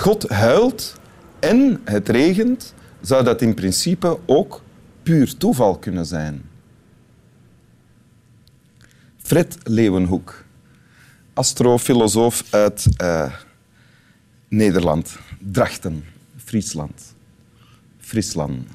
God huilt en het regent, zou dat in principe ook puur toeval kunnen zijn. Fred Leeuwenhoek, astrofilosoof uit eh, Nederland, Drachten, Friesland, Friesland,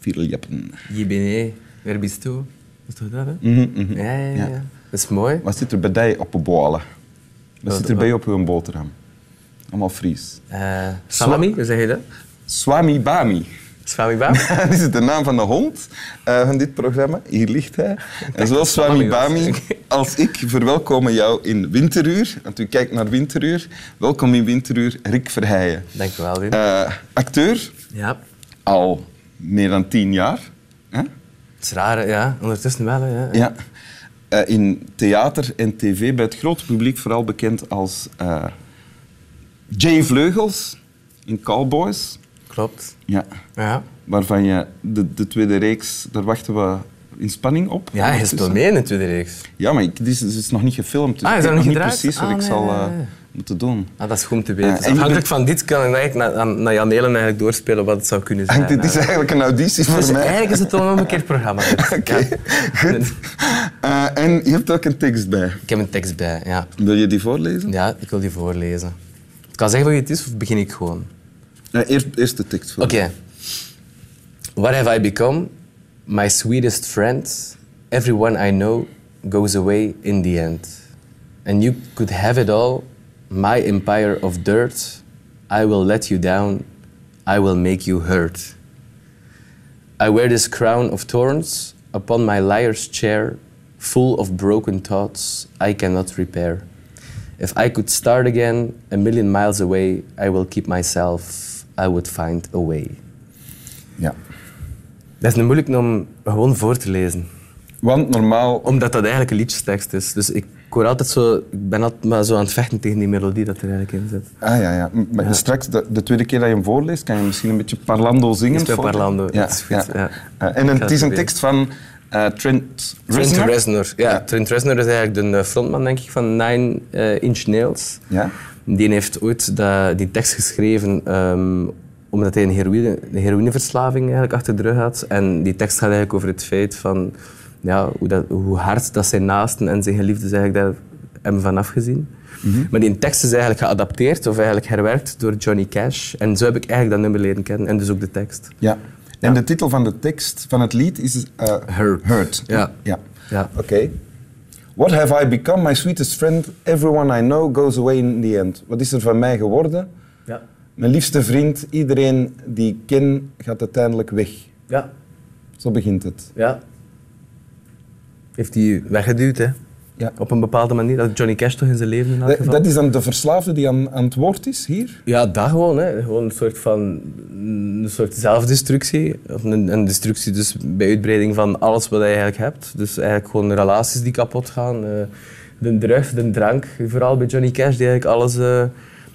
Vierleppen. Je bent waar bist du? Is toch dat, hè? Mhm. Ja, ja, ja, Ja. Dat is mooi. Wat zit er bij jou op een boalen? Wat zit er bij jou op uw boterham? Allemaal Fries. Eh, salami, hoe zeg je dat? Swami Bami. Swami Bam? Dit is de naam van de hond eh, van dit programma. Hier ligt hij. En zowel Swami Swami. Bami als ik verwelkomen jou in Winteruur. Want u kijkt naar Winteruur. Welkom in Winteruur, Rick Verheijen. Dank je wel, Wim. Eh, acteur, ja. al meer dan tien jaar. Het is raar, ja. Ondertussen wel, hè, ja. Ja. Eh, in theater en tv bij het grote publiek vooral bekend als Jay Vleugels in Cowboys. Klopt. Ja. Ja. Waarvan je de, de tweede reeks, daar wachten we in spanning op. Ja, hij speelt mee in de tweede reeks. Ja, maar dit is, nog niet gefilmd. Dus Ah, is dat nog niet gedraaid? precies wat Ah, ik nee, zal nee, eh, moeten doen. Ah, dat is goed om te weten. Dus en je afhankelijk van dit kan ik eigenlijk naar, naar Jan eigenlijk doorspelen wat het zou kunnen zijn. dit is eigenlijk een auditie voor Dus mij. eigenlijk is het wel een omgekeerd programma. Oké, Ja. goed. Eh, en je hebt ook een tekst bij. Ik heb een tekst bij, ja. Wil je die voorlezen? Ja, ik wil die voorlezen. Kan zeggen wat het is of begin ik gewoon? Eerst, eerst de tekst. Oké. What have I become? My sweetest friend. Everyone I know goes away in the end. And you could have it all. My empire of dirt. I will let you down. I will make you hurt. I wear this crown of thorns upon my liar's chair, full of broken thoughts I cannot repair. If I could start again a million miles away, I will keep myself. I would find a way. Ja. Dat is nu moeilijk om gewoon voor te lezen. Want normaal... Omdat dat eigenlijk een liedjestekst is. Dus ik hoor altijd zo... Ik ben altijd maar zo aan het vechten tegen die melodie dat er eigenlijk in zit. Ah ja, ja. Maar straks, de, de tweede keer dat je hem voorleest, kan je misschien een beetje parlando zingen. Ik speel parlando, Ja, ja. Eh, en het is een tekst van eh, Trent Trent Reznor. Ja, Ja. Trent Reznor is eigenlijk de eh, frontman, denk ik, van Nine eh, Inch Nails. Ja. Die heeft ooit dat, die tekst geschreven ehm, omdat hij een, heroïne, een heroïneverslaving eigenlijk achter de rug had. En die tekst gaat eigenlijk over het feit van ja, hoe, dat, hoe hard dat zijn naasten en zijn geliefden eigenlijk daar hebben van afgezien. Maar die tekst is eigenlijk geadapteerd of eigenlijk herwerkt door Johnny Cash. En zo heb ik eigenlijk dat nummer leren kennen en dus ook de tekst. Ja. En de titel van de tekst van het lied is Hurt. Hurt. Ja. ja. Ja. Oké. What have I become, my sweetest friend? Everyone I know goes away in the end. Wat is er van mij geworden? Ja. Mijn liefste vriend, iedereen die ik ken, gaat uiteindelijk weg. Ja. Zo begint het. Ja. Heeft hij weggeduwd, hè? Ja. Op een bepaalde manier. Dat Johnny Cash toch in zijn leven in Dat, geval. dat is dan de verslaafde die aan, aan het woord is hier? Ja, dat gewoon. Hè. Gewoon een soort van een soort zelfdestructie. Of een, een destructie dus bij uitbreiding van alles wat je eigenlijk hebt. Dus eigenlijk gewoon relaties die kapot gaan. eh, de drugs, de drank. Vooral bij Johnny Cash, die eigenlijk alles... eh,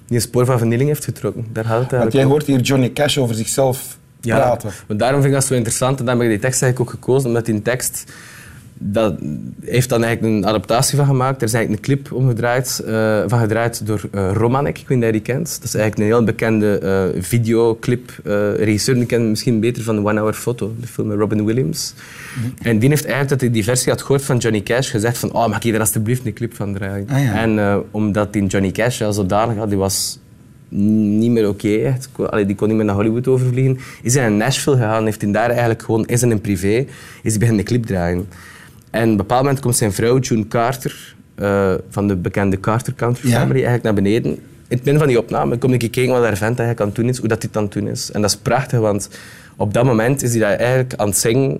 die een spoor van vernieling heeft getrokken. Daar gaat het Want eigenlijk jij om. hoort hier Johnny Cash over zichzelf Ja, praten. maar daarom vind ik dat zo interessant. En daarom heb ik die tekst eigenlijk ook gekozen. Omdat die tekst... Dat heeft dan eigenlijk een adaptatie van gemaakt. Er is eigenlijk een clip omgedraaid, eh, van gedraaid door eh, Romanek. Ik weet niet of je die kent. Dat is eigenlijk een heel bekende eh, videoclip. regisseur, die ken misschien beter van One Hour Photo, de film met Robin Williams. En die heeft eigenlijk, dat hij die versie had gehoord van Johnny Cash, gezegd van oh, mag je er alsjeblieft een clip van draaien? Ah, ja. En omdat die Johnny Cash ja, zodanig had, die was niet meer oké. echt. Allee, die kon niet meer naar Hollywood overvliegen. Is hij naar Nashville gegaan, heeft hij daar eigenlijk gewoon, is in een privé, is hij beginnen de clip draaien. En op een bepaald moment komt zijn vrouw, June Carter, eh, van de bekende Carter Country Ja. Family, eigenlijk naar beneden. In het midden van die opname kom ik kijken wat haar vent eigenlijk aan het doen is, hoe dat dit aan het doen is. En dat is prachtig, want op dat moment is hij daar eigenlijk aan het zingen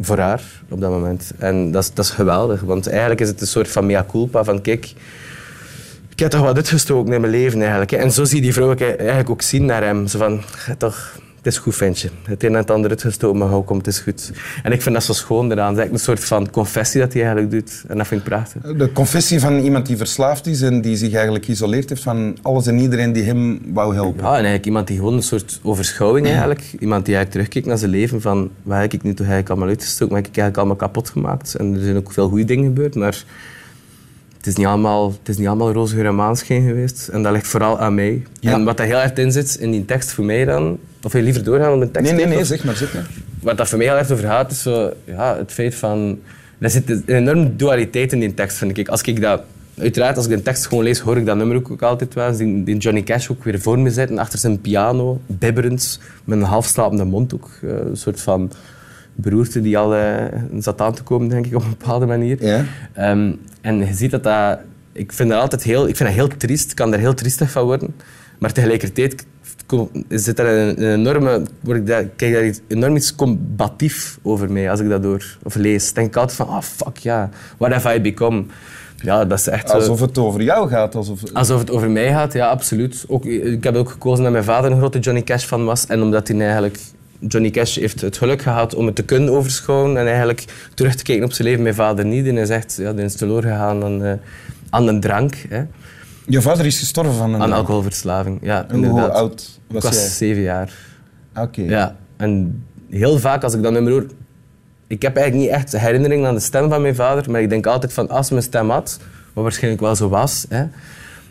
voor haar, op dat moment. En dat is, dat is geweldig, want eigenlijk is het een soort van mea culpa, van kijk, ik heb toch wat uitgestoken in mijn leven eigenlijk. En zo zie je die vrouw ook eigenlijk ook zien naar hem. Zo van, "Ga toch, het is goed ventje. Het een en het ander uitgestoken, maar hou, komt, het is goed. En ik vind dat zo schoon eraan. Het is een soort van confessie dat hij eigenlijk doet. En dat vind ik prachtig. De confessie van iemand die verslaafd is en die zich eigenlijk geïsoleerd heeft van alles en iedereen die hem wou helpen. Ja, en eigenlijk iemand die gewoon een soort overschouwing eigenlijk. Iemand die eigenlijk terugkijkt naar zijn leven van wat heb ik nu toch eigenlijk allemaal uitgestoken, wat heb ik eigenlijk allemaal kapot gemaakt. En er zijn ook veel goede dingen gebeurd, maar het is niet allemaal, het is niet allemaal roze geur en geweest. En dat ligt vooral aan mij. Ja. En wat daar heel erg in zit, in die tekst voor mij dan... Of wil je liever doorgaan op een tekst? Nee, nee, nee, zeg maar, zeg maar. Wat dat voor mij heel erg over gaat, is zo, ja, het feit van... Er zit een enorme dualiteit in die tekst, vind ik. Als ik dat... Uiteraard, als ik een tekst gewoon lees, hoor ik dat nummer ook, ook altijd wel. Die, die Johnny Cash ook weer voor me zitten, achter zijn piano, bibberend, met een halfslapende mond ook. eh, een soort van beroerte die al eh, zat aan te komen, denk ik, op een bepaalde manier. Ja. Ehm, en je ziet dat dat... Ik vind dat altijd heel, ik vind dat heel triest. Ik kan daar heel triestig van worden. Maar tegelijkertijd zit er een, een enorme... Word ik daar, kijk daar iets, enorm iets combatief over mij als ik dat door of lees. denk ik altijd van, ah, fuck ja, what have I become? Ja, dat is echt... Alsof het over jou gaat. Alsof... Alsof het over mij gaat, ja, absoluut. Ook, ik heb ook gekozen dat mijn vader een grote Johnny Cash fan was. En omdat hij eigenlijk... Johnny Cash heeft het geluk gehad om het te kunnen overschouwen en eigenlijk terug te kijken op zijn leven. Mijn vader niet. En hij zegt, ja, die is teloor gegaan aan, eh, aan een drank, hè, Je vader is gestorven van een... aan alcoholverslaving. Ja, En hoe inderdaad. oud Ik was was jij? zeven jaar. Oké. Ja, en heel vaak als ik dat nummer hoor... Ik heb eigenlijk niet echt herinnering aan de stem van mijn vader, maar ik denk altijd van als mijn stem had, wat waarschijnlijk wel zo was, hè,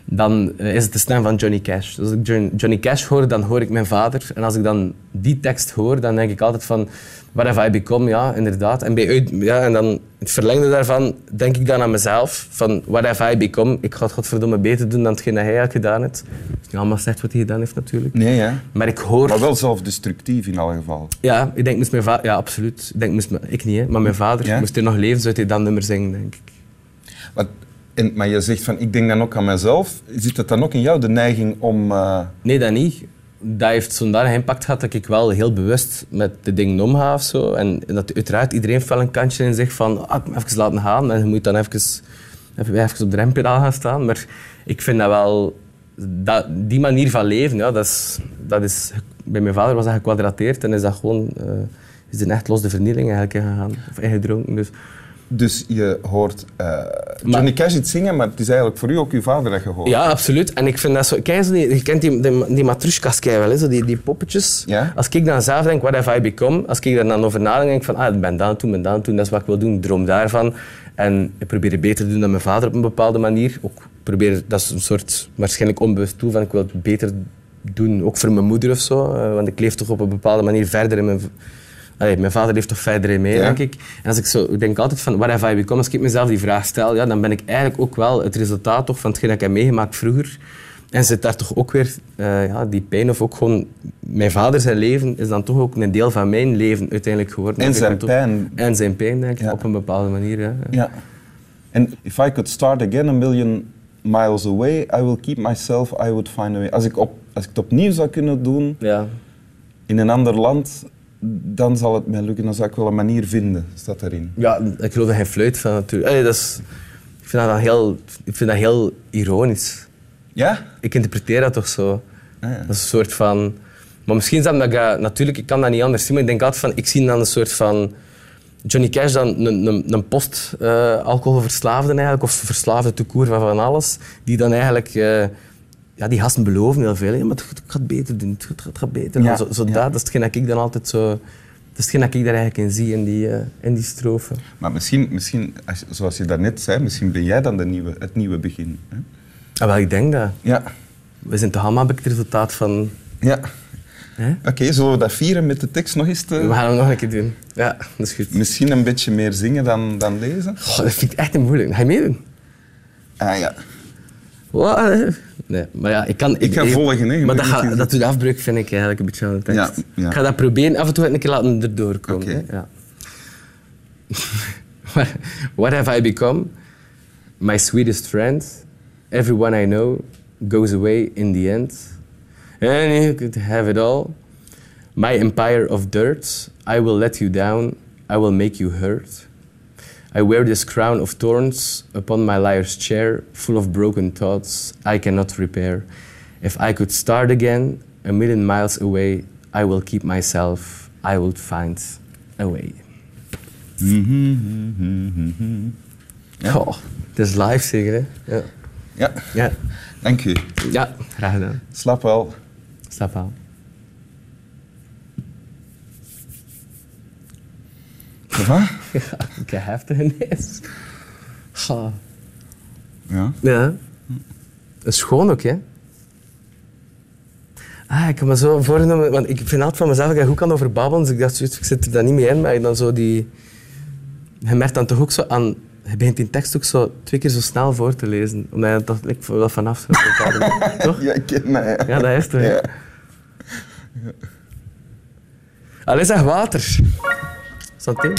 dan eh, is het de stem van Johnny Cash. Dus als ik John- Johnny Cash hoor, dan hoor ik mijn vader. En als ik dan die tekst hoor, dan denk ik altijd van... What have I become? Ja, inderdaad. En, bij ja, en dan het verlengde daarvan denk ik dan aan mezelf. Van, what have I become? Ik ga het godverdomme beter doen dan hetgeen dat hij eigenlijk gedaan heeft. Het is niet allemaal slecht wat hij gedaan heeft, natuurlijk. Nee, ja. Maar ik hoor... Maar wel zelfdestructief in alle geval. Ja, ik denk moest mijn vader... Ja, absoluut. Ik denk moest mijn- ik niet, hè, maar mijn vader Ja? moest er nog leven, zou hij dat nummer zingen, denk ik. Maar, en, maar je zegt van, ik denk dan ook aan mezelf. Zit het dan ook in jou, de neiging om... eh, Nee, dat niet. Dat heeft zo'n impact gehad dat ik wel heel bewust met de dingen omga of zo. En dat uiteraard iedereen wel een kantje in zich van, ah, ik moet even laten gaan. En je moet dan even, op de rempedaal gaan staan. Maar ik vind dat wel... Dat, die manier van leven, ja, dat is, dat is... Bij mijn vader was dat gekwadrateerd en is dat gewoon... eh, is er echt los de vernieling eigenlijk ingegaan. Of ingedronken, dus... dus je hoort eh, Johnny Cash iets zingen, maar het is eigenlijk voor u ook uw vader dat je hoort. Ja, absoluut. En ik vind dat zo... Kijk, je kent die, die, die wel, hè, zo die, die poppetjes. Ja. Als ik dan zelf denk, what have I become? Als ik daar dan over nadenk, denk ik van, ah, ik ben het doen, ben het doen, dat is wat ik wil doen, ik droom daarvan. En ik probeer het beter te doen dan mijn vader op een bepaalde manier. Ook probeer, dat is een soort waarschijnlijk onbewust doel van, ik wil het beter doen, ook voor mijn moeder of zo. eh, want ik leef toch op een bepaalde manier verder in mijn... Allee, mijn vader leeft toch verder Ja. denk ik. En als ik zo, ik denk altijd van, what have I become? Als ik mezelf die vraag stel, ja, dan ben ik eigenlijk ook wel het resultaat toch van hetgeen dat ik heb meegemaakt vroeger. En zit daar toch ook weer eh, ja, die pijn, of ook gewoon... Mijn vader zijn leven is dan toch ook een deel van mijn leven uiteindelijk geworden. En zijn pijn. En zijn pijn, denk ik, Ja. op een bepaalde manier. Ja. Ja. En if I could start again a million miles away, I will keep myself, I would find a way. Als ik, op, als ik het opnieuw zou kunnen doen Ja. in een ander land, dan zal het mij lukken. Dan zal ik wel een manier vinden, staat erin. Ja, ik geloof er geen fluit van natuurlijk. Allee, dat is, ik, vind dat dan heel, ik vind dat heel ironisch. Ja? Ik interpreteer dat toch zo. Ah, ja. Dat is een soort van... Maar misschien is dat omdat ik... dat- Natuurlijk, ik kan dat niet anders zien, maar ik denk altijd van... Ik zie dan een soort van... Johnny Cash dan een, een, een post-alcoholverslaafde eigenlijk, of verslaafde toekoer van van alles, die dan eigenlijk... eh, ja, die gasten beloven heel veel. Ja, maar het, gaat beter doen, het gaat, het gaat beter. Ja, Zo, zo ja. dat, dat is hetgeen dat ik dan altijd zo... Dat is hetgeen dat ik daar eigenlijk in zie, in die, eh, in die strofe. Maar misschien, misschien als- zoals je daarnet zei, misschien ben jij dan de nieuwe, het nieuwe begin. Hè? Ah, wel, ik denk dat. Ja. We zijn toch allemaal het resultaat van... ja. Hè? Oké, zullen we dat vieren met de tekst nog eens? Te... We gaan het nog een keer doen. Ja, dat is goed. Misschien een beetje meer zingen dan, dan lezen? Goh, dat vind ik echt een moeilijk. Ga je meedoen? Ah ja. Wat? Nee, maar ja, ik kan... Ik ga volgen, hè. Je Maar dat, kiezen. dat doet afbreuk, vind ik eigenlijk een beetje aan de tekst. Ja, ja. Ik ga dat proberen. Af en toe ga ik een keer laten erdoor komen. Oké. hè. Ja. what, what have I become? My sweetest friend. Everyone I know goes away in the end. And you could have it all. My empire of dirt. I will let you down. I will make you hurt. I wear this crown of thorns upon my liar's chair, full of broken thoughts I cannot repair. If I could start again, a million miles away, I will keep myself, I will find a way. Mm-hmm. Oh, het is live zingen, hè? Ja. Ja, Ja. dank u. ja, graag gedaan. Slaap wel. Stap aan. Ça va? Ja, ik heb heftig. Ja. Ja. Dat is schoon ook, hè? Ah, ik heb me zo voorgenomen, want ik vind altijd van mezelf dat ik goed kan over babbelen, dus ik dacht, ik zit er dan niet mee in, maar ik dan zo die... Je merkt dan toch ook zo aan... Je begint die tekst ook zo twee keer zo snel voor te lezen, omdat je toch like, wel vanaf toch? Ja, ik ken mij. Ja. Ja, dat is het. hè. Ja. Allee, zeg water. something